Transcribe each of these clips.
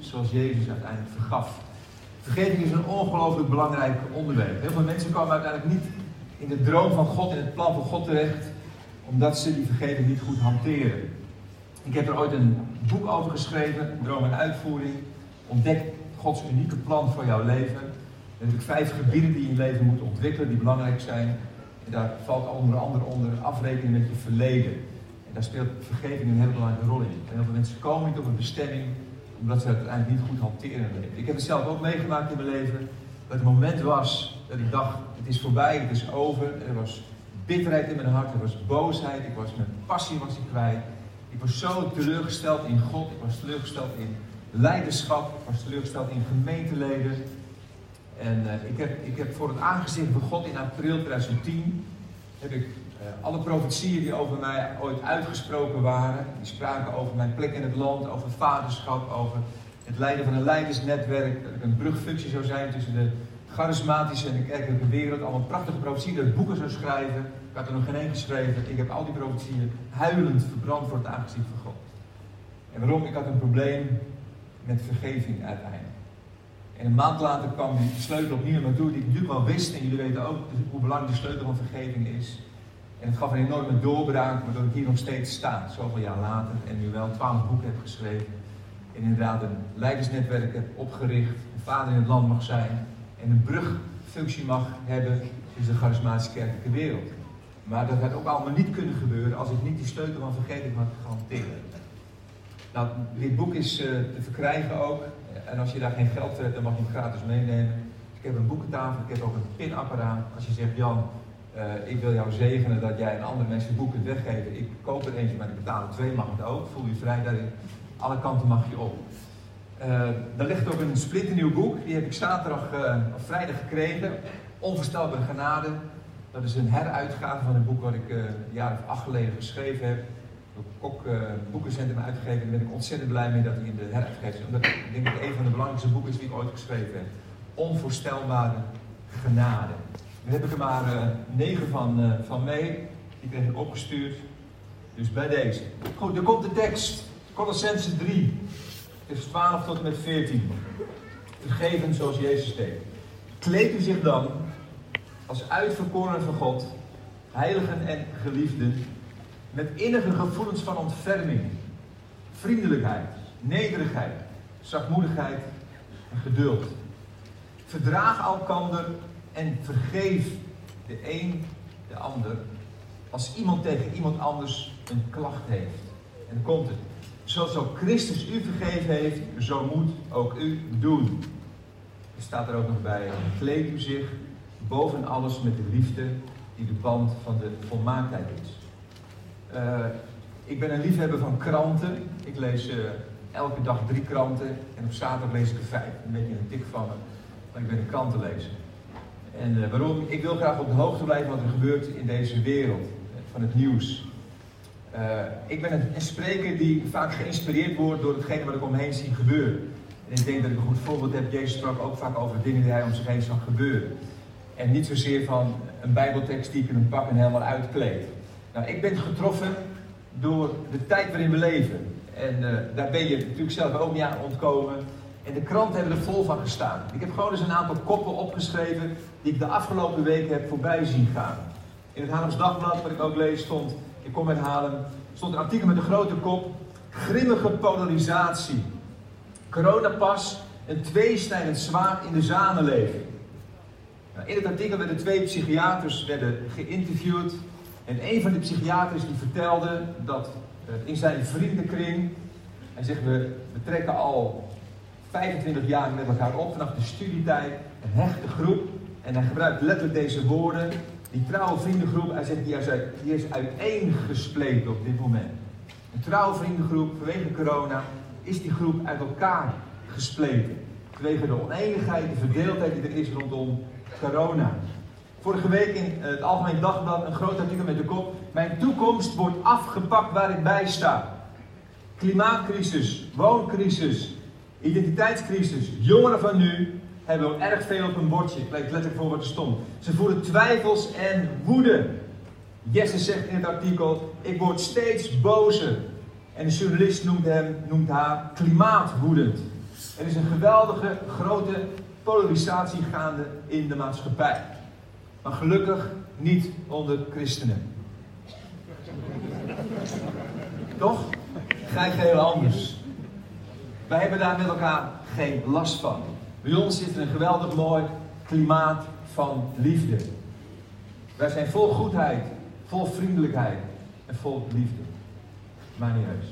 zoals Jezus uiteindelijk vergaf. Vergeving is een ongelooflijk belangrijk onderwerp. Heel veel mensen komen uiteindelijk niet in de droom van God, in het plan van God terecht, omdat ze die vergeving niet goed hanteren. Ik heb er ooit een boek over geschreven, Droom en Uitvoering. Ontdek Gods unieke plan voor jouw leven. Er zijn vijf gebieden die je in leven moet ontwikkelen, die belangrijk zijn. En daar valt onder andere onder afrekening met je verleden. En daar speelt vergeving een hele belangrijke rol in. En heel veel mensen komen niet op een bestemming omdat ze het uiteindelijk niet goed hanteren. Ik heb het zelf ook meegemaakt in mijn leven. Dat het moment was dat ik dacht, het is voorbij, het is over. Er was bitterheid in mijn hart, er was boosheid, ik was mijn passie was ik kwijt. Ik was zo teleurgesteld in God, ik was teleurgesteld in leiderschap, ik was teleurgesteld in gemeenteleden. En uh, ik, heb, ik heb voor het aangezicht van God in april 2010, heb ik alle profetieën die over mij ooit uitgesproken waren, die spraken over mijn plek in het land, over vaderschap, over het leiden van een leidersnetwerk, dat ik een brugfunctie zou zijn tussen de charismatische en de kerkelijke wereld. Allemaal prachtige profetieën, dat ik boeken zou schrijven. Ik had er nog geen één geschreven. Ik heb al die profetieën huilend verbrand voor het aangezicht van God. En waarom? Ik had een probleem met vergeving uiteindelijk. En een maand later kwam die sleutel opnieuw naar toe, die ik natuurlijk wel wist. En jullie weten ook hoe belangrijk de sleutel van vergeving is. En het gaf een enorme doorbraak, waardoor ik hier nog steeds sta, zoveel jaar later. En nu wel twaalf boeken heb geschreven. En inderdaad een leidersnetwerk heb opgericht. Een vader in het land mag zijn. En een brugfunctie mag hebben tussen de charismatische kerkelijke wereld. Maar dat had ook allemaal niet kunnen gebeuren als ik niet die sleutel van vergeving had gehanteerd. Nou, dit boek is uh, te verkrijgen ook. En als je daar geen geld hebt, dan mag je hem gratis meenemen. Ik heb een boekentafel, ik heb ook een pinapparaat. Als je zegt, Jan, uh, ik wil jou zegenen dat jij een andere mensen boeken kunt weggeven. Ik koop er eentje, maar ik betaal er twee, mag het ook. Voel je vrij daarin. Alle kanten mag je op. Uh, daar ligt ook een splinternieuw boek. Die heb ik zaterdag uh, of vrijdag gekregen. Onvoorstelbare genade. Dat is een heruitgave van een boek wat ik een jaar of acht geleden geschreven heb. Door Kok Boekencentrum uitgegeven. Daar ben ik ontzettend blij mee dat hij in de heruitgave is. Omdat ik denk dat het een van de belangrijkste boeken is die ik ooit geschreven heb. Onvoorstelbare genade. Daar heb ik er maar negen van, van mee. Die kreeg ik opgestuurd. Dus bij deze. Goed, er komt de tekst. Colossense 3 vers 12 tot en met 14. Vergeven zoals Jezus deed. Kleed u zich dan als uitverkoren van God, heiligen en geliefden, met innige gevoelens van ontferming, vriendelijkheid, nederigheid, zachtmoedigheid en geduld. Verdraag elkander en vergeef de een de ander als iemand tegen iemand anders een klacht heeft. En dan komt het. Zoals ook Christus u vergeven heeft, zo moet ook u doen. Er staat er ook nog bij, kleed u zich boven alles met de liefde die de band van de volmaaktheid is. Uh, ik ben een liefhebber van kranten. Ik lees uh, elke dag drie kranten en op zaterdag lees ik er vijf. Een beetje een tik van me, maar ik ben een krantenlezer. En uh, waarom? Ik wil graag op de hoogte blijven wat er gebeurt in deze wereld, van het nieuws. Uh, ik ben een, spreker die vaak geïnspireerd wordt door hetgene wat ik omheen zie gebeuren. En ik denk dat ik een goed voorbeeld heb. Jezus sprak ook vaak over dingen die hij om zich heen zag gebeuren. En niet zozeer van een bijbeltekst die ik in een pak en helemaal uitkleed. Nou, ik ben getroffen door de tijd waarin we leven. En daar ben je natuurlijk zelf ook niet aan ontkomen. En de kranten hebben er vol van gestaan. Ik heb gewoon eens een aantal koppen opgeschreven die ik de afgelopen weken heb voorbij zien gaan. In het Haarlems Dagblad, wat ik ook lees, stond ik kom met Halen, stond een artikel met een grote kop. Grimmige polarisatie. Coronapas, een tweesnijdend zwaard in de samenleving. Nou, in het artikel werden twee psychiaters werden geïnterviewd. En een van de psychiaters die vertelde dat uh, in zijn vriendenkring, hij zegt we, we trekken al 25 jaar met elkaar op vanaf de studietijd, een hechte groep. En hij gebruikt letterlijk deze woorden. Die trouwe vriendengroep, hij zegt, die is, uit, die is uiteengespleten op dit moment. Een trouwe vriendengroep, vanwege corona, is die groep uit elkaar gespleten. Vanwege de oneenigheid, de verdeeldheid die er is rondom corona. Vorige week in het Algemeen Dagblad een groot artikel met de kop: Mijn toekomst wordt afgepakt waar ik bij sta. Klimaatcrisis, wooncrisis, identiteitscrisis, jongeren van nu hebben ook erg veel op een bordje. Ik lees letterlijk voor wat er stond. Ze voelen twijfels en woede. Jesse zegt in het artikel: Ik word steeds bozer. En de journalist noemt, hem, noemt haar klimaatwoedend. Er is een geweldige, grote polarisatie gaande in de maatschappij. Maar gelukkig niet onder christenen. Toch? Ga je heel anders. Wij hebben daar met elkaar geen last van. Bij ons zit er een geweldig mooi klimaat van liefde. Wij zijn vol goedheid, vol vriendelijkheid en vol liefde. Maar niet heus.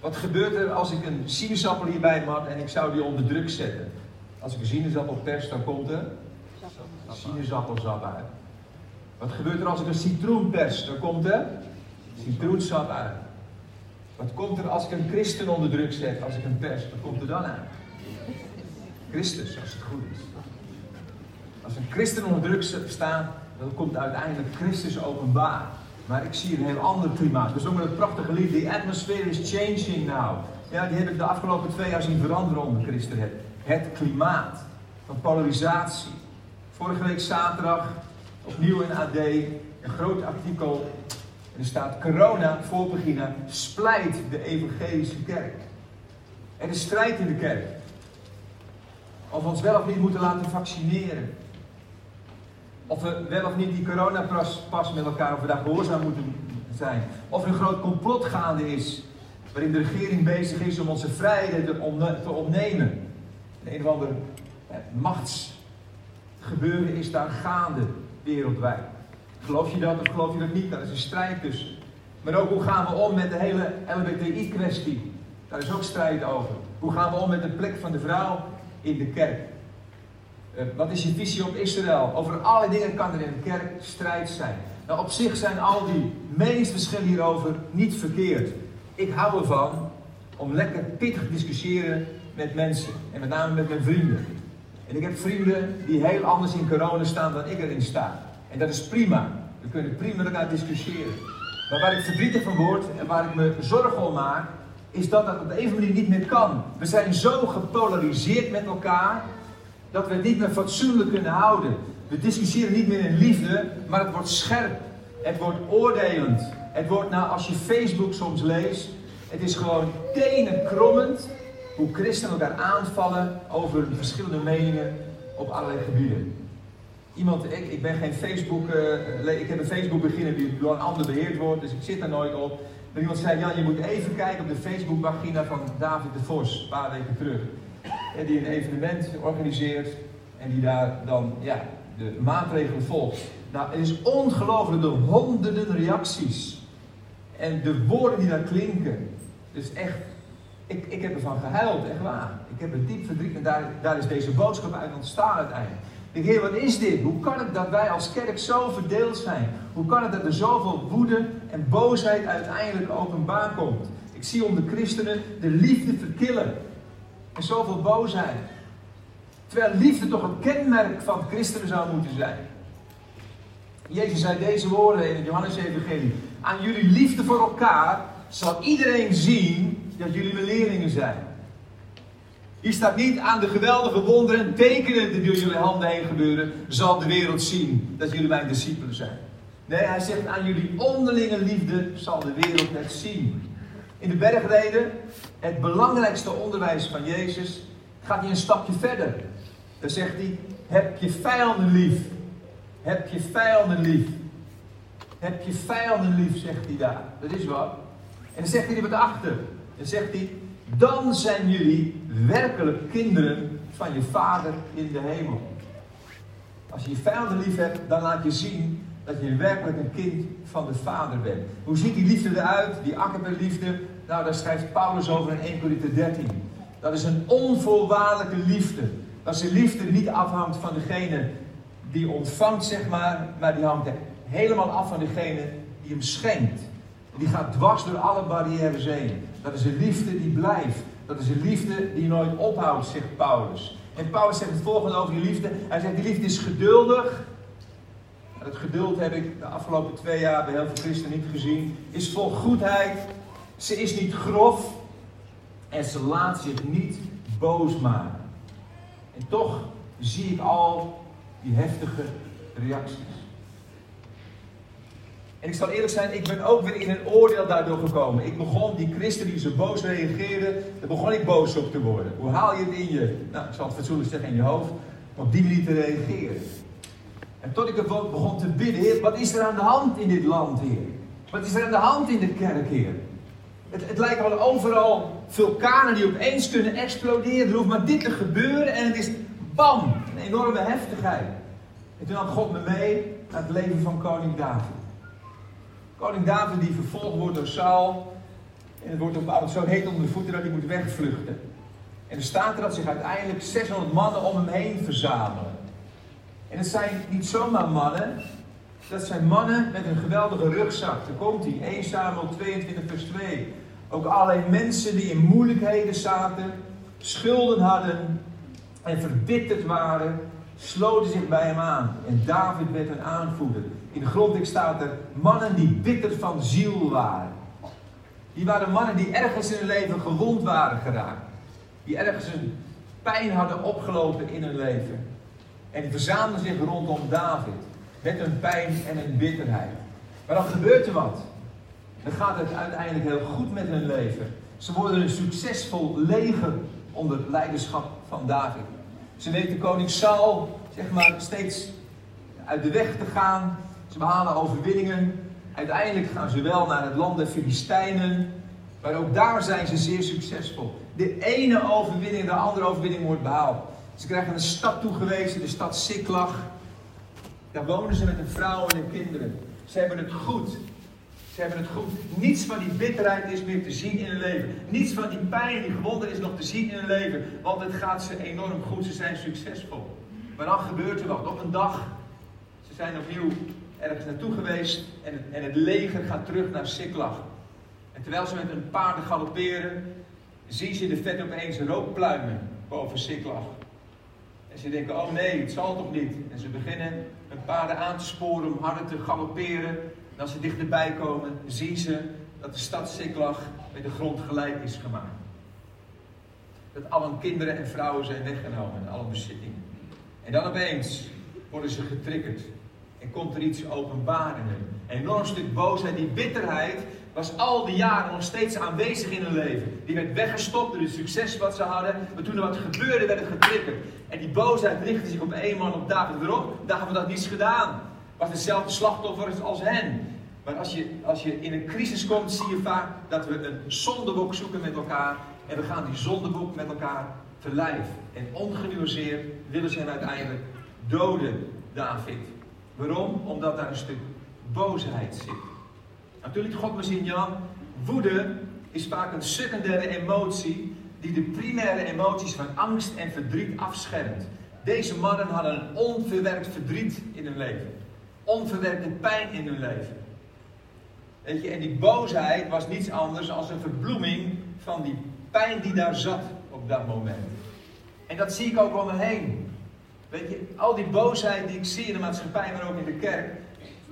Wat gebeurt er als ik een sinaasappel hierbij maak en ik zou die onder druk zetten? Als ik een sinaasappel pers, dan komt er sinaasappelsap uit. Wat gebeurt er als ik een citroen pers? Dan komt er citroensap uit. Wat komt er als ik een christen onder druk zet? Als ik een pers, wat komt er dan uit? Christus, als het goed is. Als een christen onder druk staat, dan komt uiteindelijk Christus openbaar. Maar ik zie een heel ander klimaat. We zongen het prachtige lied, The atmosphere is changing now. Ja, die heb ik de afgelopen twee jaar zien veranderen onder Christen. Het, het klimaat van polarisatie. Vorige week zaterdag, opnieuw in AD, een groot artikel. Er staat, corona, voorbeginnen, splijt de evangelische kerk. Er is strijd in de kerk. Of we ons wel of niet moeten laten vaccineren. Of we wel of niet die coronapas met elkaar, of we daar gehoorzaam moeten zijn. Of er een groot complot gaande is, waarin de regering bezig is om onze vrijheden te, ontnemen. Een of ander machtsgebeuren is daar gaande wereldwijd. Geloof je dat of geloof je dat niet? Daar is een strijd tussen. Maar ook hoe gaan we om met de hele LBTI-kwestie? Daar is ook strijd over. Hoe gaan we om met de plek van de vrouw in de kerk? Eh, wat is je visie op Israël? Over alle dingen kan er in de kerk strijd zijn. Nou, op zich zijn al die meningsverschillen hierover niet verkeerd. Ik hou ervan om lekker pittig te discussiëren met mensen. En met name met mijn vrienden. En ik heb vrienden die heel anders in corona staan dan ik erin sta. En dat is prima. We kunnen prima elkaar discussiëren. Maar waar ik verdrietig van word en waar ik me zorgen om maak, is dat dat op de een manier niet meer kan. We zijn zo gepolariseerd met elkaar dat we het niet meer fatsoenlijk kunnen houden. We discussiëren niet meer in liefde, maar het wordt scherp. Het wordt oordelend. Het wordt, nou, als je Facebook soms leest, het is gewoon tenenkrommend hoe christenen elkaar aanvallen over verschillende meningen op allerlei gebieden. Iemand, ik, ik ben geen Facebook, ik heb een Facebook beginnen die door een ander beheerd wordt, dus ik zit daar nooit op. Maar iemand zei, Jan, je moet even kijken op de Facebook-pagina van David de Vos, een paar weken terug die een evenement organiseert en die daar dan ja, de maatregelen volgt. Nou, het is ongelooflijk, de honderden reacties en de woorden die daar klinken. Dus echt, ik, ik heb ervan gehuild, echt waar. Ik heb een diep verdriet en daar, daar is deze boodschap uit ontstaan uiteindelijk. Ik heer, wat is dit? Hoe kan het dat wij als kerk zo verdeeld zijn? Hoe kan het dat er zoveel woede en boosheid uiteindelijk openbaar komt? Ik zie onder christenen de liefde verkillen. En zoveel boosheid. Terwijl liefde toch een kenmerk van christenen zou moeten zijn. Jezus zei deze woorden in het Johannes-evangelie. Aan jullie liefde voor elkaar zal iedereen zien dat jullie mijn leerlingen zijn. Hier staat niet aan de geweldige wonderen, tekenen die door jullie handen heen gebeuren, zal de wereld zien dat jullie mijn discipelen zijn. Nee, hij zegt aan jullie onderlinge liefde zal de wereld het zien. In de bergreden, het belangrijkste onderwijs van Jezus, gaat hij een stapje verder. Dan zegt hij: Heb je vijanden lief. Heb je vijanden lief. Heb je vijanden lief, zegt hij daar. Dat is wat. En dan zegt hij er wat achter. Dan zegt hij: Dan zijn jullie werkelijk kinderen van je Vader in de hemel. Als je je vijanden lief hebt, dan laat je zien dat je werkelijk een kind van de Vader bent. Hoe ziet die liefde eruit, die liefde? Nou, daar schrijft Paulus over in 1 Corinthië 13. Dat is een onvoorwaardelijke liefde. Dat is liefde die niet afhangt van degene die ontvangt, zeg maar, maar die hangt helemaal af van degene die hem schenkt. Die gaat dwars door alle barrières heen. Dat is een liefde die blijft. Dat is een liefde die nooit ophoudt, zegt Paulus. En Paulus zegt het volgende over die liefde. Hij zegt, die liefde is geduldig. Het geduld heb ik de afgelopen twee jaar bij heel veel christenen niet gezien. Is vol goedheid. Ze is niet grof. En ze laat zich niet boos maken. En toch zie ik al die heftige reacties. En ik zal eerlijk zijn, ik ben ook weer in een oordeel daardoor gekomen. Ik begon, die christen die zo boos reageerden, daar begon ik boos op te worden. Hoe haal je het in je, nou ik zal het fatsoenlijk zeggen, in je hoofd, op die manier te reageren. En tot ik begon te bidden, Heer, wat is er aan de hand in dit land, Heer? Wat is er aan de hand in de kerk, Heer? Het, het lijkt wel overal vulkanen die opeens kunnen exploderen. Er hoeft maar dit te gebeuren en het is bam, een enorme heftigheid. En toen had God me mee naar het leven van koning David. Koning David die vervolgd wordt door Saul. En het wordt op zo heet onder de voeten dat hij moet wegvluchten. En er staat er dat zich uiteindelijk 600 mannen om hem heen verzamelen. En het zijn niet zomaar mannen. Dat zijn mannen met een geweldige rugzak. Daar komt hij. 1 Samuel 22 vers 2. Ook allerlei mensen die in moeilijkheden zaten. Schulden hadden. En verbitterd waren. Sloten zich bij hem aan. En David werd een aanvoerder. In de grondtekst staat er mannen die bitter van ziel waren. Die waren mannen die ergens in hun leven gewond waren geraakt. Die ergens een pijn hadden opgelopen in hun leven. En die verzamelden zich rondom David. Met een pijn en een bitterheid. Maar dan gebeurt er wat. Dan gaat het uiteindelijk heel goed met hun leven. Ze worden een succesvol leger onder leiderschap van David. Ze weten koning Saul, zeg maar, steeds uit de weg te gaan. Ze behalen overwinningen. Uiteindelijk gaan ze wel naar het land der Filistijnen. Maar ook daar zijn ze zeer succesvol. De ene overwinning, de andere overwinning wordt behaald. Ze krijgen een stad toegewezen, de stad Siklag. Daar wonen ze met een vrouw en hun kinderen. Ze hebben het goed. Ze hebben het goed. Niets van die bitterheid is meer te zien in hun leven. Niets van die pijn, die gewonden is nog te zien in hun leven. Want het gaat ze enorm goed. Ze zijn succesvol. Maar dan gebeurt er wat. Op een dag, ze zijn opnieuw ergens naartoe geweest en het, en het leger gaat terug naar Siklag. En terwijl ze met hun paarden galopperen, zien ze de vet opeens rookpluimen boven Siklag. En ze denken, oh nee, het zal toch niet. En ze beginnen hun paarden aan te sporen om harder te galopperen. En als ze dichterbij komen, zien ze dat de stad Siklag met de grond gelijk is gemaakt. Dat alle kinderen en vrouwen zijn weggenomen, alle bezittingen. En dan opeens worden ze getriggerd. En komt er iets openbaar in hun. Een enorm stuk boosheid, die bitterheid was al die jaren nog steeds aanwezig in hun leven. Die werd weggestopt door het succes wat ze hadden. Maar toen er wat gebeurde, werd het getriggerd. En die boosheid richtte zich op één man op David. Waarom? David had niets gedaan. Was hetzelfde slachtoffer als hen. Maar als je, als je in een crisis komt, zie je vaak dat we een zondeboek zoeken met elkaar. En we gaan die zondeboek met elkaar verlijven. En ongenuanceerd willen ze hem uiteindelijk doden, David. Waarom? Omdat daar een stuk boosheid zit. Natuurlijk, God me zien, Jan. Woede is vaak een secundaire emotie die de primaire emoties van angst en verdriet afschermt. Deze mannen hadden een onverwerkt verdriet in hun leven. Onverwerkte pijn in hun leven. Weet je, en die boosheid was niets anders dan een verbloeming van die pijn die daar zat op dat moment. En dat zie ik ook om me heen. Weet je, al die boosheid die ik zie in de maatschappij, maar ook in de kerk,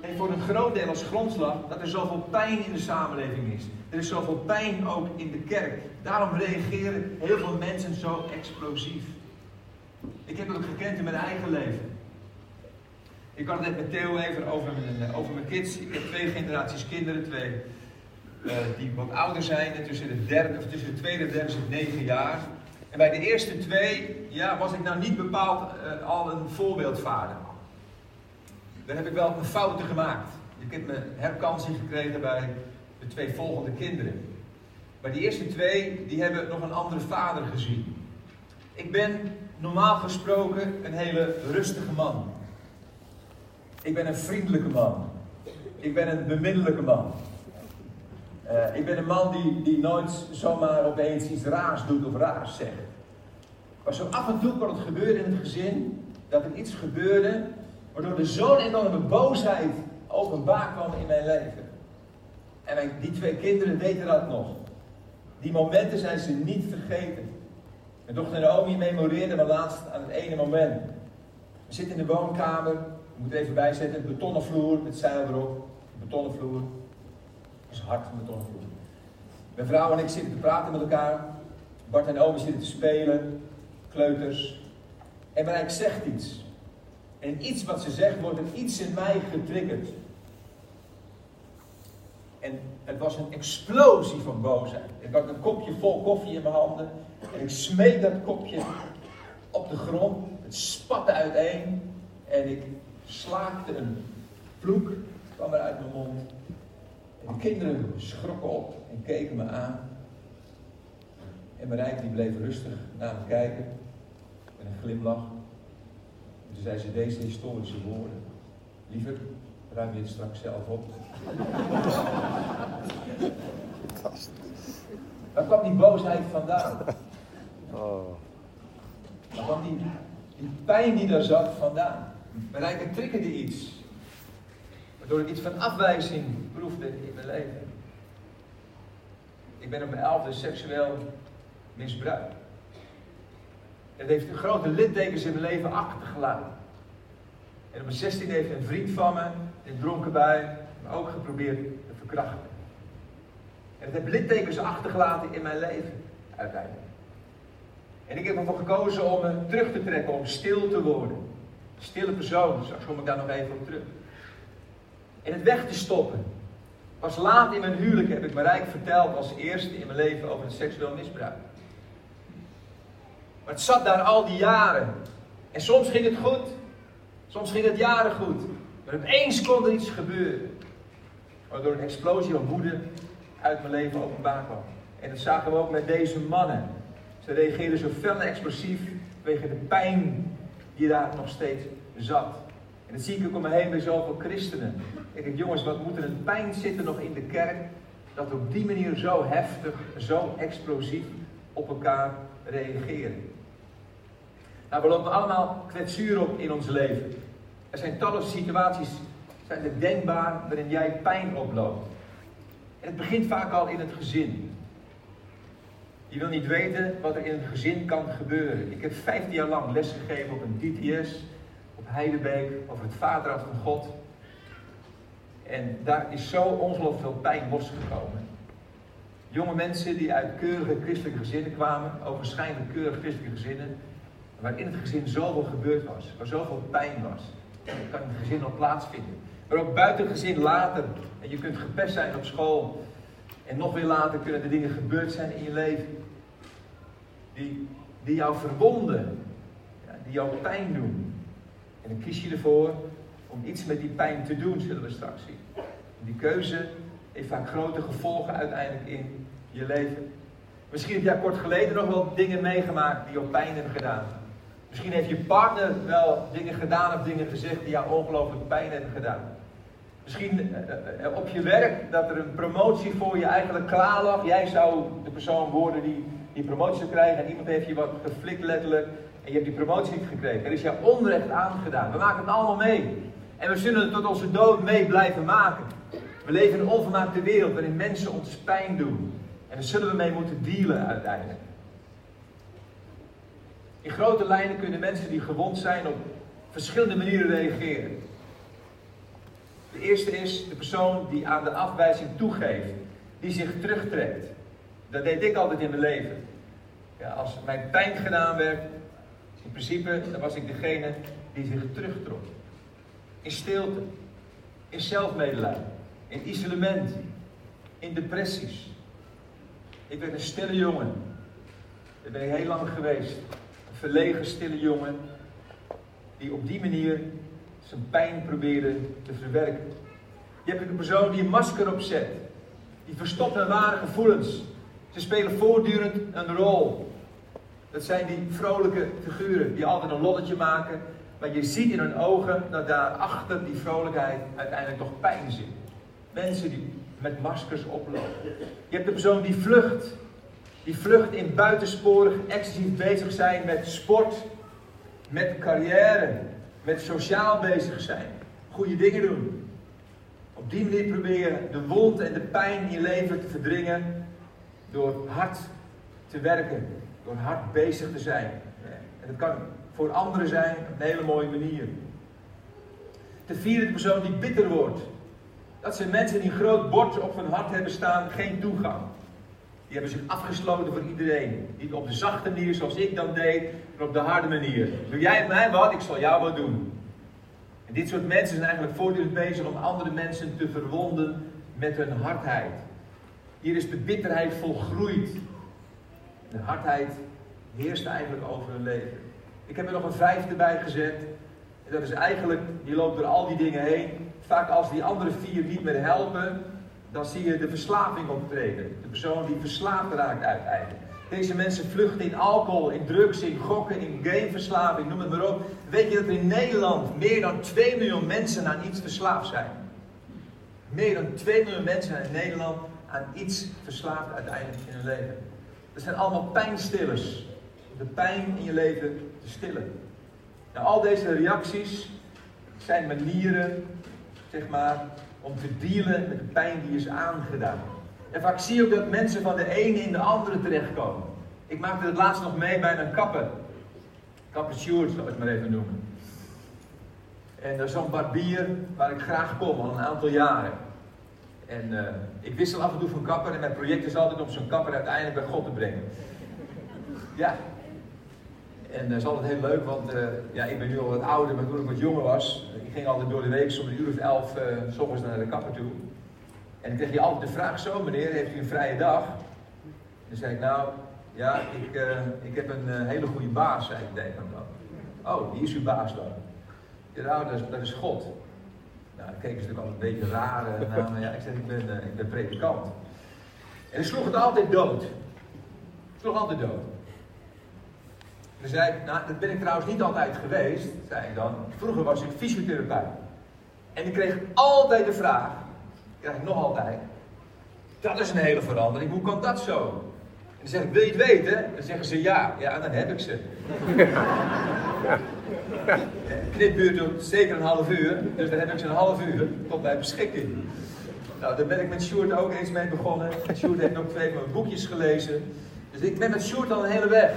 heeft voor een groot deel als grondslag dat er zoveel pijn in de samenleving is. Er is zoveel pijn ook in de kerk. Daarom reageren heel veel mensen zo explosief. Ik heb het ook gekend in mijn eigen leven. Ik had het net met Theo even over mijn, over mijn kids. Ik heb twee generaties kinderen, twee uh, die wat ouder zijn. tussen de, derde, of tussen de tweede en derde zit negen jaar. En bij de eerste twee ja, was ik nou niet bepaald uh, al een voorbeeldvader. Daar heb ik wel mijn fouten gemaakt. Ik heb mijn herkansing gekregen bij de twee volgende kinderen. Maar die eerste twee, die hebben nog een andere vader gezien. Ik ben normaal gesproken een hele rustige man. Ik ben een vriendelijke man. Ik ben een bemiddelijke man. Uh, ik ben een man die, die nooit zomaar opeens iets raars doet of raars zegt. Maar zo af en toe kon het gebeuren in het gezin dat er iets gebeurde waardoor er zo'n enorme boosheid openbaar kwam in mijn leven. En mijn, die twee kinderen weten dat nog. Die momenten zijn ze niet vergeten. Mijn dochter Naomi memoreerde me laatst aan het ene moment. We zitten in de woonkamer, ik moet even bijzetten, betonnen vloer met zeil erop. Betonnen vloer. Is hard, een betonnen vloer. Mijn vrouw en ik zitten te praten met elkaar. Bart en Naomi zitten te spelen, kleuters. En Marijk zegt iets. En iets wat ze zegt wordt er iets in mij getriggerd. En het was een explosie van boosheid. Ik had een kopje vol koffie in mijn handen. En ik smeet dat kopje op de grond. Het spatte uiteen. En ik slaakte een vloek. kwam er uit mijn mond. En de kinderen schrokken op en keken me aan. En Marijke die bleef rustig naar me kijken. Met een glimlach. En toen zei ze deze historische woorden. Liever, ruim je het straks zelf op. Waar kwam die boosheid vandaan? Oh. Waar kwam die, die pijn die daar zat vandaan? Marijke triggerde iets. Waardoor ik iets van afwijzing in mijn leven. Ik ben op mijn elfde seksueel misbruikt. Het heeft grote littekens in mijn leven achtergelaten. En op mijn 16 heeft een vriend van me, in dronken bui, me ook geprobeerd te verkrachten. En het heeft littekens achtergelaten in mijn leven, uiteindelijk. En ik heb ervoor gekozen om me terug te trekken, om stil te worden. Stille persoon, straks kom ik daar nog even op terug. En het weg te stoppen. Pas laat in mijn huwelijk heb ik rijk verteld als eerste in mijn leven over het seksueel misbruik. Maar het zat daar al die jaren. En soms ging het goed. Soms ging het jaren goed. Maar opeens kon er iets gebeuren. Waardoor een explosie van woede uit mijn leven openbaar kwam. En dat zagen we ook met deze mannen. Ze reageerden zo fel en explosief vanwege de pijn die daar nog steeds zat. En dat zie ik ook om me heen bij zoveel christenen. Ik denk, jongens, wat moet er een pijn zitten nog in de kerk, dat op die manier zo heftig, zo explosief op elkaar reageren. Nou, we lopen allemaal kwetsuur op in ons leven. Er zijn talloze situaties, zijn er denkbaar, waarin jij pijn oploopt. En het begint vaak al in het gezin. Je wil niet weten wat er in het gezin kan gebeuren. Ik heb 15 jaar lang lesgegeven op een DTS, Heidebeek, over het vaderhart van God. En daar is zo ongelooflijk veel pijn losgekomen. Jonge mensen die uit keurige christelijke gezinnen kwamen, overschijnlijk keurige christelijke gezinnen, waar in het gezin zoveel gebeurd was, waar zoveel pijn was. Dat kan in het gezin nog plaatsvinden. Maar ook buiten het gezin later. En je kunt gepest zijn op school. En nog weer later kunnen er dingen gebeurd zijn in je leven. Die, die jou verwonden. Ja, die jou pijn doen. En dan kies je ervoor om iets met die pijn te doen, zullen we straks zien. En die keuze heeft vaak grote gevolgen uiteindelijk in je leven. Misschien heb jij kort geleden nog wel dingen meegemaakt die jou pijn hebben gedaan. Misschien heeft je partner wel dingen gedaan of dingen gezegd die jou ongelooflijk pijn hebben gedaan. Misschien eh, eh, eh, op je werk dat er een promotie voor je eigenlijk klaar lag. Jij zou de persoon worden die die promotie zou krijgen en iemand heeft je wat geflikt letterlijk en je hebt die promotie niet gekregen. Er is jou onrecht aangedaan. We maken het allemaal mee. En we zullen het tot onze dood mee blijven maken. We leven in een onvermaakte wereld waarin mensen ons pijn doen. En daar zullen we mee moeten dealen uiteindelijk. In grote lijnen kunnen mensen die gewond zijn op verschillende manieren reageren. De eerste is de persoon die aan de afwijzing toegeeft, die zich terugtrekt. Dat deed ik altijd in mijn leven. Ja, als mijn pijn gedaan werd, principe, dan was ik degene die zich terugtrok. In stilte, in zelfmedelijden, in isolement, in depressies. Ik werd een stille jongen. Dat ben ik heel lang geweest verlegen, stille jongen, die op die manier zijn pijn probeerde te verwerken. Je hebt een persoon die een masker opzet, die verstopt hun ware gevoelens. Ze spelen voortdurend een rol. Dat zijn die vrolijke figuren die altijd een lolletje maken, maar je ziet in hun ogen dat daar achter die vrolijkheid uiteindelijk toch pijn zit. Mensen die met maskers oplopen. Je hebt de persoon die vlucht, die vlucht in buitensporig excessief bezig zijn met sport, met carrière, met sociaal bezig zijn, goede dingen doen. Op die manier proberen de wond en de pijn in je leven te verdringen door hard te werken, door hard bezig te zijn. En dat kan voor anderen zijn op een hele mooie manier. De vierde persoon die bitter wordt. Dat zijn mensen die een groot bord op hun hart hebben staan, geen toegang. Die hebben zich afgesloten voor iedereen. Niet op de zachte manier zoals ik dan deed, maar op de harde manier. Doe jij mij wat, ik zal jou wat doen. En dit soort mensen zijn eigenlijk voortdurend bezig om andere mensen te verwonden met hun hardheid. Hier is de bitterheid volgroeid. De hardheid heerst eigenlijk over hun leven. Ik heb er nog een vijfde bij gezet. En dat is eigenlijk, die loopt door al die dingen heen. Vaak als die andere vier niet meer helpen, dan zie je de verslaving optreden. De persoon die verslaafd raakt uiteindelijk. Deze mensen vluchten in alcohol, in drugs, in gokken, in gameverslaving, noem het maar op. Weet je dat er in Nederland meer dan 2 miljoen mensen aan iets verslaafd zijn? Meer dan 2 miljoen mensen in Nederland aan iets verslaafd uiteindelijk in hun leven. Dat zijn allemaal pijnstillers. De pijn in je leven te stillen. Nou, al deze reacties zijn manieren, zeg maar, om te dealen met de pijn die is aangedaan. En vaak zie je ook dat mensen van de ene in de andere terechtkomen. Ik maakte het laatst nog mee bij een kapper. Kapper Sjoerd, zal ik het maar even noemen. En dat is zo'n barbier waar ik graag kom, al een aantal jaren. En uh, ik wissel af en toe van kapper en mijn project is altijd om zo'n kapper uiteindelijk bij God te brengen. Ja. En dat is altijd heel leuk, want uh, ja, ik ben nu al wat ouder, maar toen ik wat jonger was, ik ging altijd door de week om een uur of elf uh, naar de kapper toe. En dan kreeg je altijd de vraag, zo meneer, heeft u een vrije dag? Dan zei ik, nou, ja, ik, ik heb een hele goede baas, zei ik tegen hem dan. Oh, wie is uw baas dan? Ja, nou, dat is God. Nou, dan keken natuurlijk al een beetje raar naar me. Ja, ik zeg, ik ben, uh, ik ben predikant. En hij sloeg het altijd dood. Sloeg altijd dood. En dan zei ik, nou, dat ben ik trouwens niet altijd geweest, zei ik dan. Vroeger was ik fysiotherapeut. En ik kreeg altijd de vraag, krijg ik nog altijd. Dat is een hele verandering, hoe kan dat zo? En dan zeg ik, wil je het weten? Dan zeggen ze ja. Ja, dan heb ik ze. Duurt zeker een half uur, dus dan heb ik een half uur tot mijn beschikking. Nou, daar ben ik met Sjoerd ook eens mee begonnen. Sjoerd heeft ook twee van mijn boekjes gelezen. Dus ik ben met Sjoerd al een hele weg.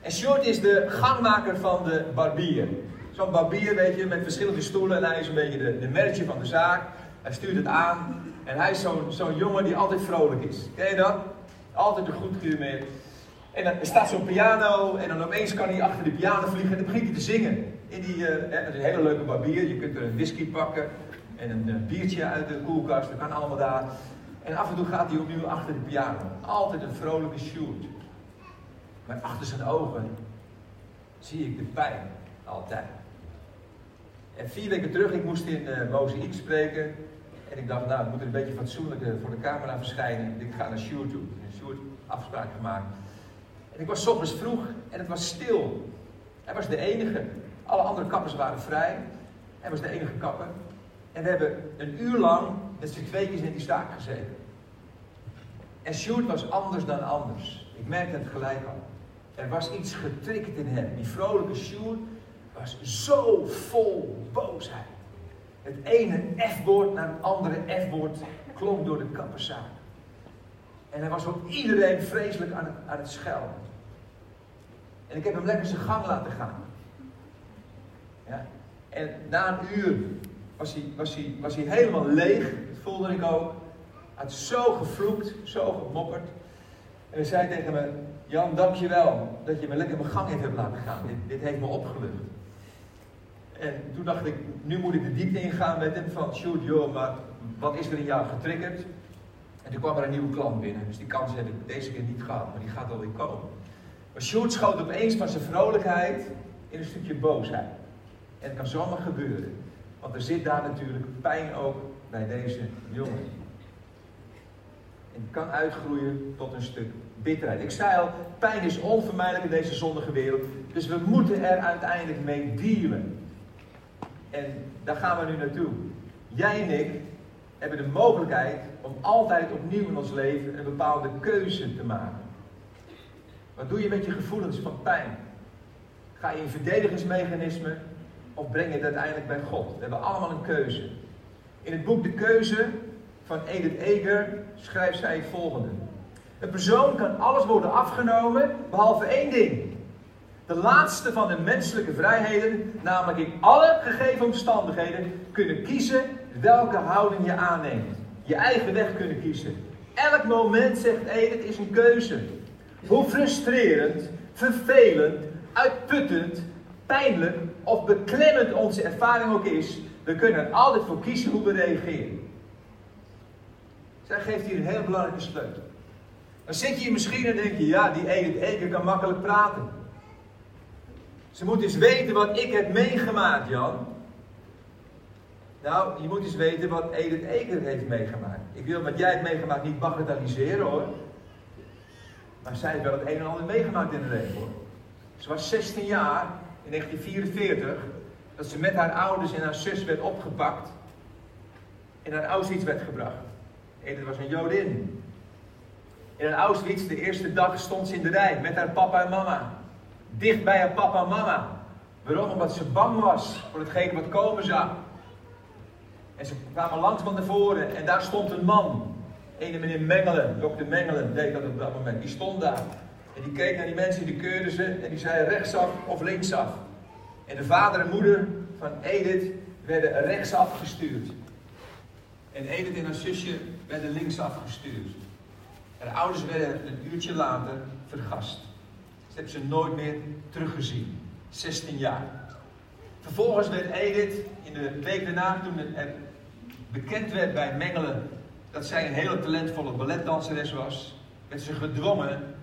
En Sjoerd is de gangmaker van de barbier. Zo'n barbier, weet je, met verschillende stoelen. En hij is een beetje de, de van de zaak. Hij stuurt het aan. En hij is zo'n zo'n jongen die altijd vrolijk is. Ken je dat? Altijd een goed humeur. En dan staat zo'n piano. En dan opeens kan hij achter de piano vliegen. En dan begint hij te zingen. In die, hè, dat is een hele leuke barbier. Je kunt er een whisky pakken. En een, een biertje uit de koelkast. Dat kan allemaal daar. En af en toe gaat hij opnieuw achter de piano. Altijd een vrolijke shoot. Maar achter zijn ogen zie ik de pijn. Altijd. En vier weken terug, ik moest in uh, Mozaïek spreken. En ik dacht, nou, ik moet er een beetje fatsoenlijk voor de camera verschijnen. Ik ga naar Sjoerd toe. En Sjoerd afspraak gemaakt. En ik was ochtends vroeg en het was stil. Hij was de enige. Alle andere kappers waren vrij. Hij was de enige kapper. En we hebben een uur lang met z'n tweetjes in die staak gezeten. En Sjoerd was anders dan anders. Ik merkte het gelijk al. Er was iets getriggerd in hem. Die vrolijke Sjoerd was zo vol boosheid. Het ene F-woord naar het andere F-woord klonk door de kapperzaak. En hij was op iedereen vreselijk aan het, aan het schelden. En ik heb hem lekker zijn gang laten gaan. Ja? En na een uur was hij, was, hij, was hij helemaal leeg. Dat voelde ik ook. Hij had zo gevloekt, zo gemopperd. En hij zei tegen me, Jan, dankjewel dat je me lekker mijn gang hebt laten gaan. Dit, dit heeft me opgelucht. En toen dacht ik, nu moet ik de diepte ingaan met hem van, shoot joh, maar wat is er in jou getriggerd? En toen kwam er een nieuwe klant binnen, dus die kans heb ik deze keer niet gehad, maar die gaat alweer komen. Maar Sjoerd schoot opeens van zijn vrolijkheid in een stukje boosheid. En het kan zomaar gebeuren, want er zit daar natuurlijk pijn ook bij deze jongen. En kan uitgroeien tot een stuk bitterheid. Ik zei al, pijn is onvermijdelijk in deze zondige wereld, dus we moeten er uiteindelijk mee dealen. En daar gaan we nu naartoe. Jij en ik hebben de mogelijkheid om altijd opnieuw in ons leven een bepaalde keuze te maken. Wat doe je met je gevoelens van pijn? Ga je in verdedigingsmechanisme of breng je het uiteindelijk bij God? We hebben allemaal een keuze. In het boek De Keuze van Edith Eger schrijft zij het volgende. Een persoon kan alles worden afgenomen behalve één ding. De laatste van de menselijke vrijheden, namelijk in alle gegeven omstandigheden, kunnen kiezen welke houding je aanneemt. Je eigen weg kunnen kiezen. Elk moment, zegt Edith, is een keuze. Hoe frustrerend, vervelend, uitputtend, pijnlijk of beklemmend onze ervaring ook is, we kunnen er altijd voor kiezen hoe we reageren. Zij geeft hier een heel belangrijke sleutel. Dan zit je hier misschien en denk je, ja, die Edith Eker kan makkelijk praten. Ze moet eens weten wat ik heb meegemaakt, Jan. Nou, je moet eens weten wat Edith Eker heeft meegemaakt. Ik wil wat jij hebt meegemaakt niet bagatelliseren hoor. Maar zij heeft wel het een en ander meegemaakt in de leven hoor. Ze was 16 jaar in 1944 dat ze met haar ouders en haar zus werd opgepakt en naar Auschwitz werd gebracht. Edith was een Jodin. In Auschwitz, de eerste dag, stond ze in de rij met haar papa en mama. Dicht bij haar papa en mama. Waarom? Omdat ze bang was voor hetgeen wat komen zou. En ze kwamen langs van tevoren en daar stond een man. Ene meneer Mengelen, dokter Mengelen deed dat op dat moment. Die stond daar. En die keek naar die mensen, die keurde ze en die zei rechtsaf of linksaf. En de vader en moeder van Edith werden rechtsaf gestuurd. En Edith en haar zusje werden linksaf gestuurd. De ouders werden een uurtje later vergast. Ze hebben ze nooit meer teruggezien. 16 jaar. Vervolgens werd Edith in de week daarna, toen bekend werd bij Mengelen dat zij een hele talentvolle balletdanseres was, werd ze gedwongen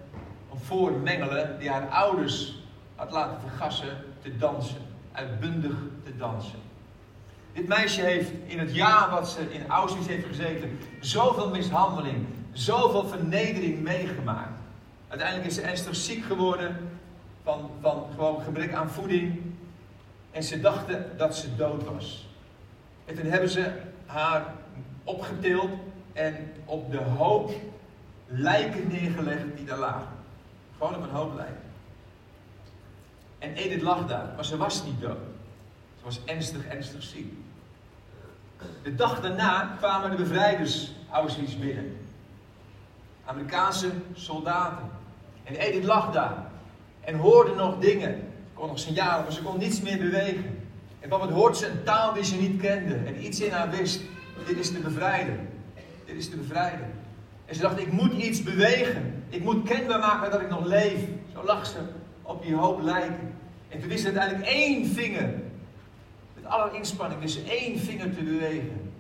om voor Mengelen, die haar ouders had laten vergassen, te dansen. Uitbundig te dansen. Dit meisje heeft in het jaar wat ze in Auschwitz heeft gezeten, zoveel mishandeling, zoveel vernedering meegemaakt. Uiteindelijk is ze ernstig ziek geworden van, van gewoon gebrek aan voeding. En ze dachten dat ze dood was. En toen hebben ze haar opgetild en op de hoop lijken neergelegd die daar lagen. Gewoon op een hoop lijken. En Edith lag daar, maar ze was niet dood. Ze was ernstig, ernstig ziek. De dag daarna kwamen de bevrijders Auschwitz binnen. Amerikaanse soldaten. En Edith lag daar. En hoorde nog dingen. Ze kon nog signalen, maar ze kon niets meer bewegen. En wat hoort ze een taal die ze niet kende. En iets in haar wist. Dit is de bevrijder. Dit is de bevrijder. En ze dacht, ik moet iets bewegen. Ik moet kenbaar maken dat ik nog leef. Zo lag ze op die hoop lijken. En toen wist ze uiteindelijk één vinger. Met alle inspanning wist ze één vinger te bewegen.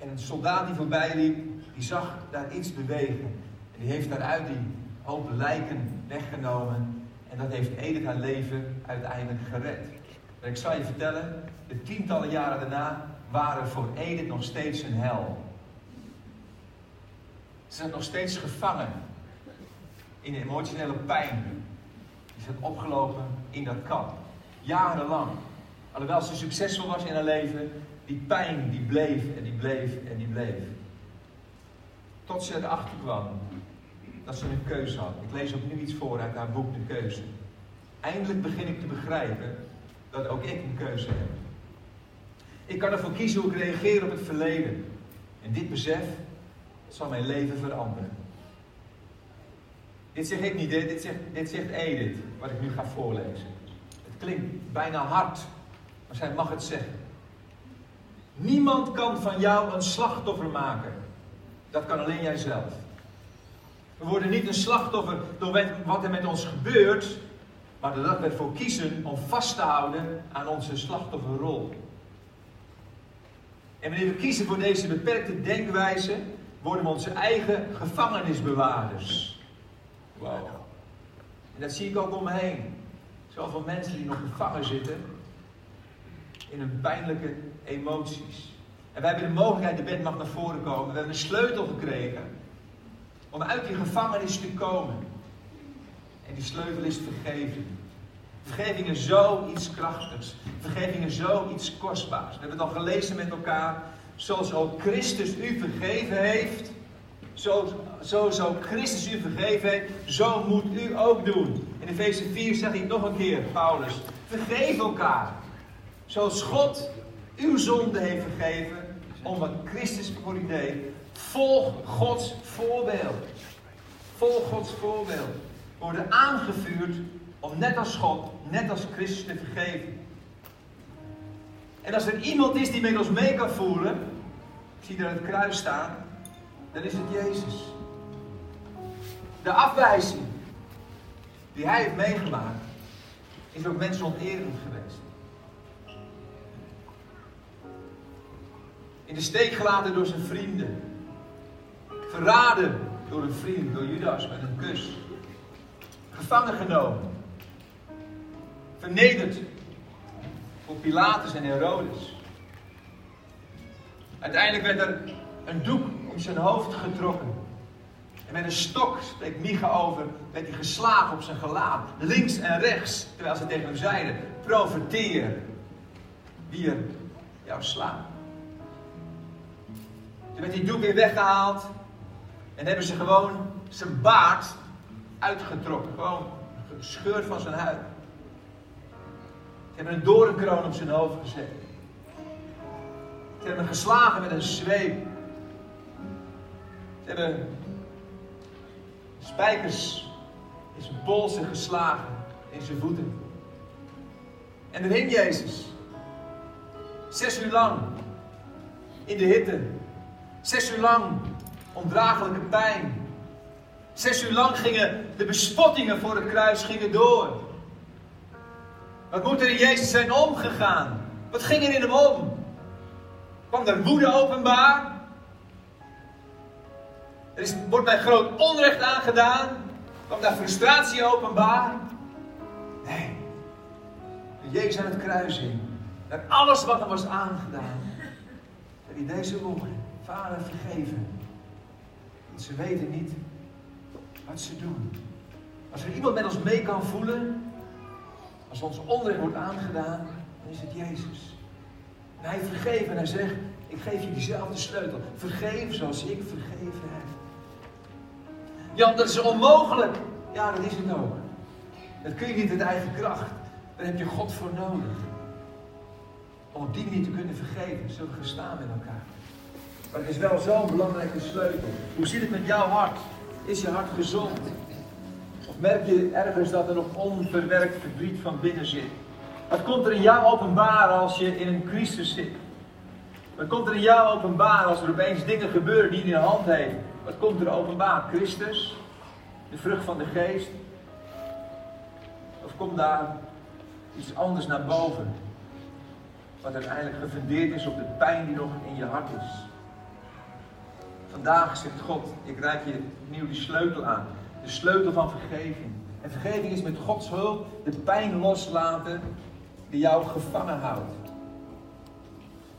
En een soldaat die voorbij liep, die zag daar iets bewegen. En die heeft daaruit die hoop lijken weggenomen. En dat heeft Edith haar leven uiteindelijk gered. Maar ik zal je vertellen, de tientallen jaren daarna waren voor Edith nog steeds een hel. Ze zat nog steeds gevangen in emotionele pijn. Die zat opgelopen in dat kamp. Jarenlang. Alhoewel ze succesvol was in haar leven, die pijn die bleef en die bleef en die bleef. Tot ze erachter kwam dat ze een keuze had. Ik lees opnieuw iets voor uit haar boek De Keuze. Eindelijk begin ik te begrijpen dat ook ik een keuze heb. Ik kan ervoor kiezen hoe ik reageer op het verleden. En dit besef zal mijn leven veranderen. Dit zeg ik niet, dit zegt, dit zegt Edith, wat ik nu ga voorlezen. Het klinkt bijna hard, maar zij mag het zeggen. Niemand kan van jou een slachtoffer maken. Dat kan alleen jijzelf. We worden niet een slachtoffer door wat er met ons gebeurt, maar doordat we ervoor kiezen om vast te houden aan onze slachtofferrol. En wanneer we kiezen voor deze beperkte denkwijze, worden we onze eigen gevangenisbewaarders. Wow. En dat zie ik ook om me heen. Zoveel mensen die nog gevangen zitten in hun pijnlijke emoties. En wij hebben de mogelijkheid, de bed mag naar voren komen. We hebben een sleutel gekregen om uit die gevangenis te komen. En die sleutel is vergeving. Vergeving is zoiets krachtigs. Vergeving is zoiets kostbaars. We hebben het al gelezen met elkaar. Zoals ook Christus u vergeven heeft. Zo, zo, zo Christus u vergeven heeft. Zo moet u ook doen. In Efeze 4 zegt hij nog een keer, Paulus. Vergeef elkaar. Zoals God uw zonde heeft vergeven. Om wat Christus voor u deed. Volg Gods voorbeeld. Volg Gods voorbeeld. Worden aangevuurd om net als God, net als Christus te vergeven. En als er iemand is die met ons mee kan voelen, ik zie daar het kruis staan, dan is het Jezus. De afwijzing die hij heeft meegemaakt, is ook mensonterend geweest. In de steek gelaten door zijn vrienden. Verraden door een vriend, door Judas met een kus. Gevangen genomen. Vernederd voor Pilatus en Herodes. Uiteindelijk werd er een doek om zijn hoofd getrokken. En met een stok, spreekt Micha over, werd hij geslagen op zijn gelaat. Links en rechts, terwijl ze tegen hem zeiden, profeteer wie er jou slaat. Toen werd die doek weer weggehaald. En hebben ze gewoon zijn baard uitgetrokken. Gewoon gescheurd van zijn huid. Ze hebben een doornkroon op zijn hoofd gezet. Ze hebben hem geslagen met een zweep. Ze hebben spijkers in zijn polsen geslagen, in zijn voeten. En er hing Jezus. Zes uur lang. In de hitte. Zes uur lang. Ondraaglijke pijn. Zes uur lang gingen de bespottingen voor het kruis gingen door. Wat moet er in Jezus zijn omgegaan? Wat ging er in hem om? Kwam er woede openbaar? Er is, wordt mij groot onrecht aangedaan? Kwam daar frustratie openbaar? Nee. Jezus aan het kruis hing. En alles wat hem was aangedaan. En hij deze woorden. Vader vergeven. Want ze weten niet wat ze doen. Als er iemand met ons mee kan voelen. Als ons onrecht wordt aangedaan. Dan is het Jezus. En hij vergeeft en hij zegt. Ik geef je diezelfde sleutel. Vergeef zoals ik vergeven heb. Jan, dat is onmogelijk. Ja, dat is het ook. Dat kun je niet uit eigen kracht. Daar heb je God voor nodig. Om op die manier te kunnen vergeven. Zullen we staan met elkaar. Maar het is wel zo'n belangrijke sleutel. Hoe zit het met jouw hart? Is je hart gezond? Merk je ergens dat er nog onverwerkt verdriet van binnen zit? Wat komt er in jou openbaar als je in een crisis zit? Wat komt er in jou openbaar als er opeens dingen gebeuren die je in de hand heeft? Wat komt er openbaar? Christus? De vrucht van de geest? Of komt daar iets anders naar boven? Wat uiteindelijk gefundeerd is op de pijn die nog in je hart is. Vandaag zegt God, ik reik je opnieuw die sleutel aan. De sleutel van vergeving. En vergeving is met Gods hulp de pijn loslaten die jou gevangen houdt.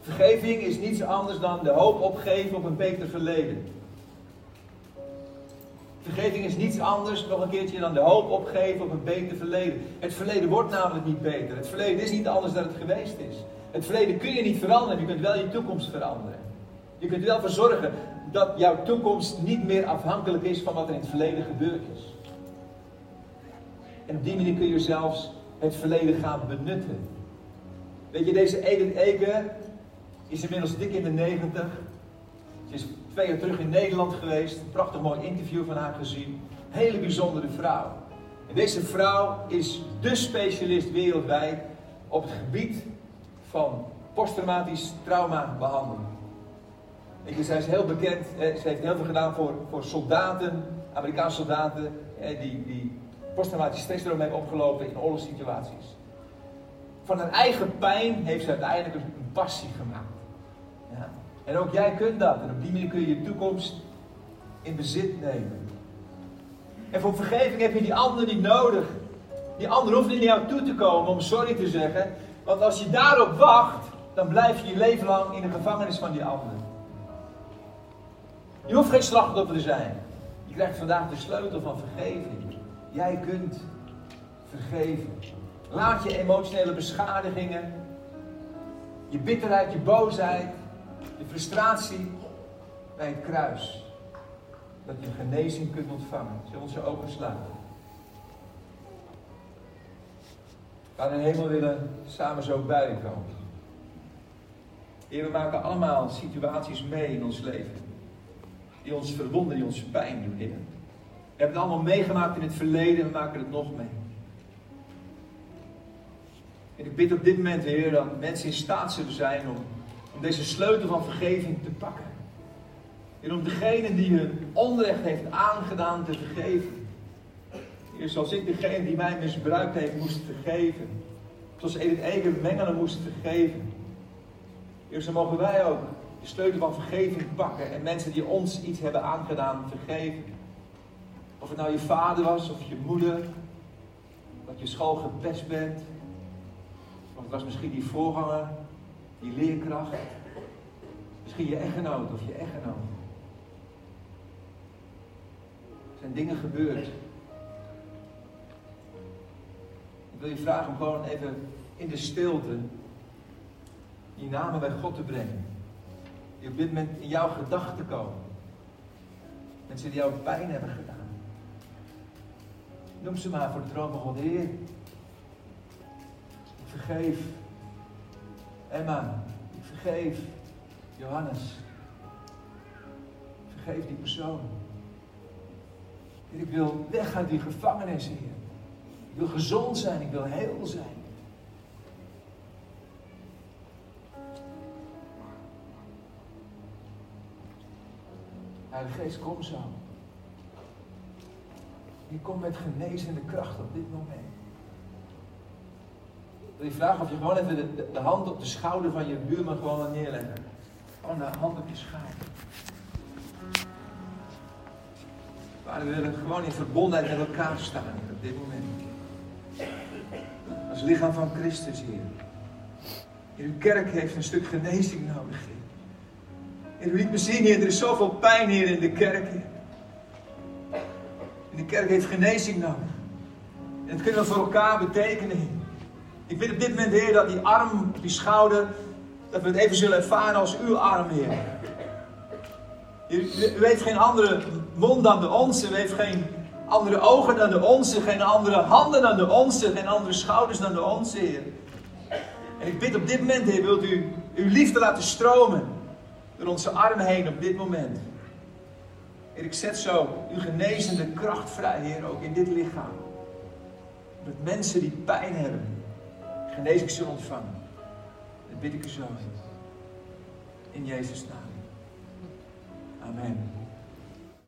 Vergeving is niets anders dan de hoop opgeven op een beter verleden. Vergeving is niets anders, nog een keertje, dan de hoop opgeven op een beter verleden. Het verleden wordt namelijk niet beter. Het verleden is niet anders dan het geweest is. Het verleden kun je niet veranderen, je kunt wel je toekomst veranderen. Je kunt wel verzorgen dat jouw toekomst niet meer afhankelijk is van wat er in het verleden gebeurd is. En op die manier kun je zelfs het verleden gaan benutten. Weet je, deze Edith Ege is inmiddels dik in de negentig. Ze is twee jaar terug in Nederland geweest. Prachtig mooi interview van haar gezien. Hele bijzondere vrouw. En deze vrouw is de specialist wereldwijd op het gebied van posttraumatisch trauma Ik, zij is heel bekend, ze heeft heel veel gedaan voor, voor soldaten, Amerikaanse soldaten, die, die posttraumatisch stressdroom hebben opgelopen in oorlogssituaties. Van haar eigen pijn heeft ze uiteindelijk een passie gemaakt. Ja. En ook jij kunt dat. En op die manier kun je je toekomst in bezit nemen. En voor vergeving heb je die ander niet nodig. Die ander hoeft niet naar jou toe te komen om sorry te zeggen. Want als je daarop wacht, dan blijf je je leven lang in de gevangenis van die ander. Je hoeft geen slachtoffer te zijn. Je krijgt vandaag de sleutel van vergeving. Jij kunt vergeven. Laat je emotionele beschadigingen, je bitterheid, je boosheid, je frustratie bij het kruis. Dat je genezing kunt ontvangen. Zullen onze ogen sluiten? We gaan in hemel willen samen zo bij komen. Heer, we maken allemaal situaties mee in ons leven. Die ons verwonden, die ons pijn doen, Heer. We hebben het allemaal meegemaakt in het verleden en we maken het nog mee. En ik bid op dit moment, Heer, dat mensen in staat zullen zijn om, om deze sleutel van vergeving te pakken. En om degene die hun onrecht heeft aangedaan te vergeven. Heer, zoals ik degene die mij misbruikt heeft moest vergeven. Zoals Edith Eger Mengelen moest vergeven. Heer, zo mogen wij ook de sleutel van vergeving pakken en mensen die ons iets hebben aangedaan vergeven. Of het nou je vader was of je moeder, dat je school gepest bent. Of het was misschien die voorganger, die leerkracht. Misschien je echtgenoot of je echtgenoot. Er zijn dingen gebeurd. Ik wil je vragen om gewoon even in de stilte die namen bij God te brengen. Die op moment in jouw gedachten komen. Mensen die jou pijn hebben gedaan. Noem ze maar voor de troon van God. Heer, ik vergeef Emma. Ik vergeef Johannes. Ik vergeef die persoon. Ik wil weg uit die gevangenis, Heer. Ik wil gezond zijn. Ik wil heel zijn. Heilige Geest, kom zo. Je komt met genezende kracht op dit moment. Wil je vragen of je gewoon even de, hand op de schouder van je buurman gewoon neerleggen. Gewoon de hand op je schouder. Maar we willen gewoon in verbondenheid met elkaar staan op dit moment. Als lichaam van Christus, Heer. In uw kerk heeft een stuk genezing nodig. En u liet me zien, Heer, er is zoveel pijn, hier in de kerk. En de kerk heeft genezing nodig. En dat kunnen we voor elkaar betekenen. Ik weet op dit moment, Heer, dat die arm die schouder, dat we het even zullen ervaren als uw arm, Heer. U, u heeft geen andere mond dan de onze. U heeft geen andere ogen dan de onze. Geen andere handen dan de onze. Geen andere schouders dan de onze, Heer. En ik bid op dit moment, Heer, wilt u uw liefde laten stromen door onze armen heen op dit moment. Heer, ik zet zo uw genezende kracht vrij, Heer, ook in dit lichaam. Dat mensen die pijn hebben, genezing zullen ontvangen. Dat bid ik u zo. In Jezus' naam. Amen.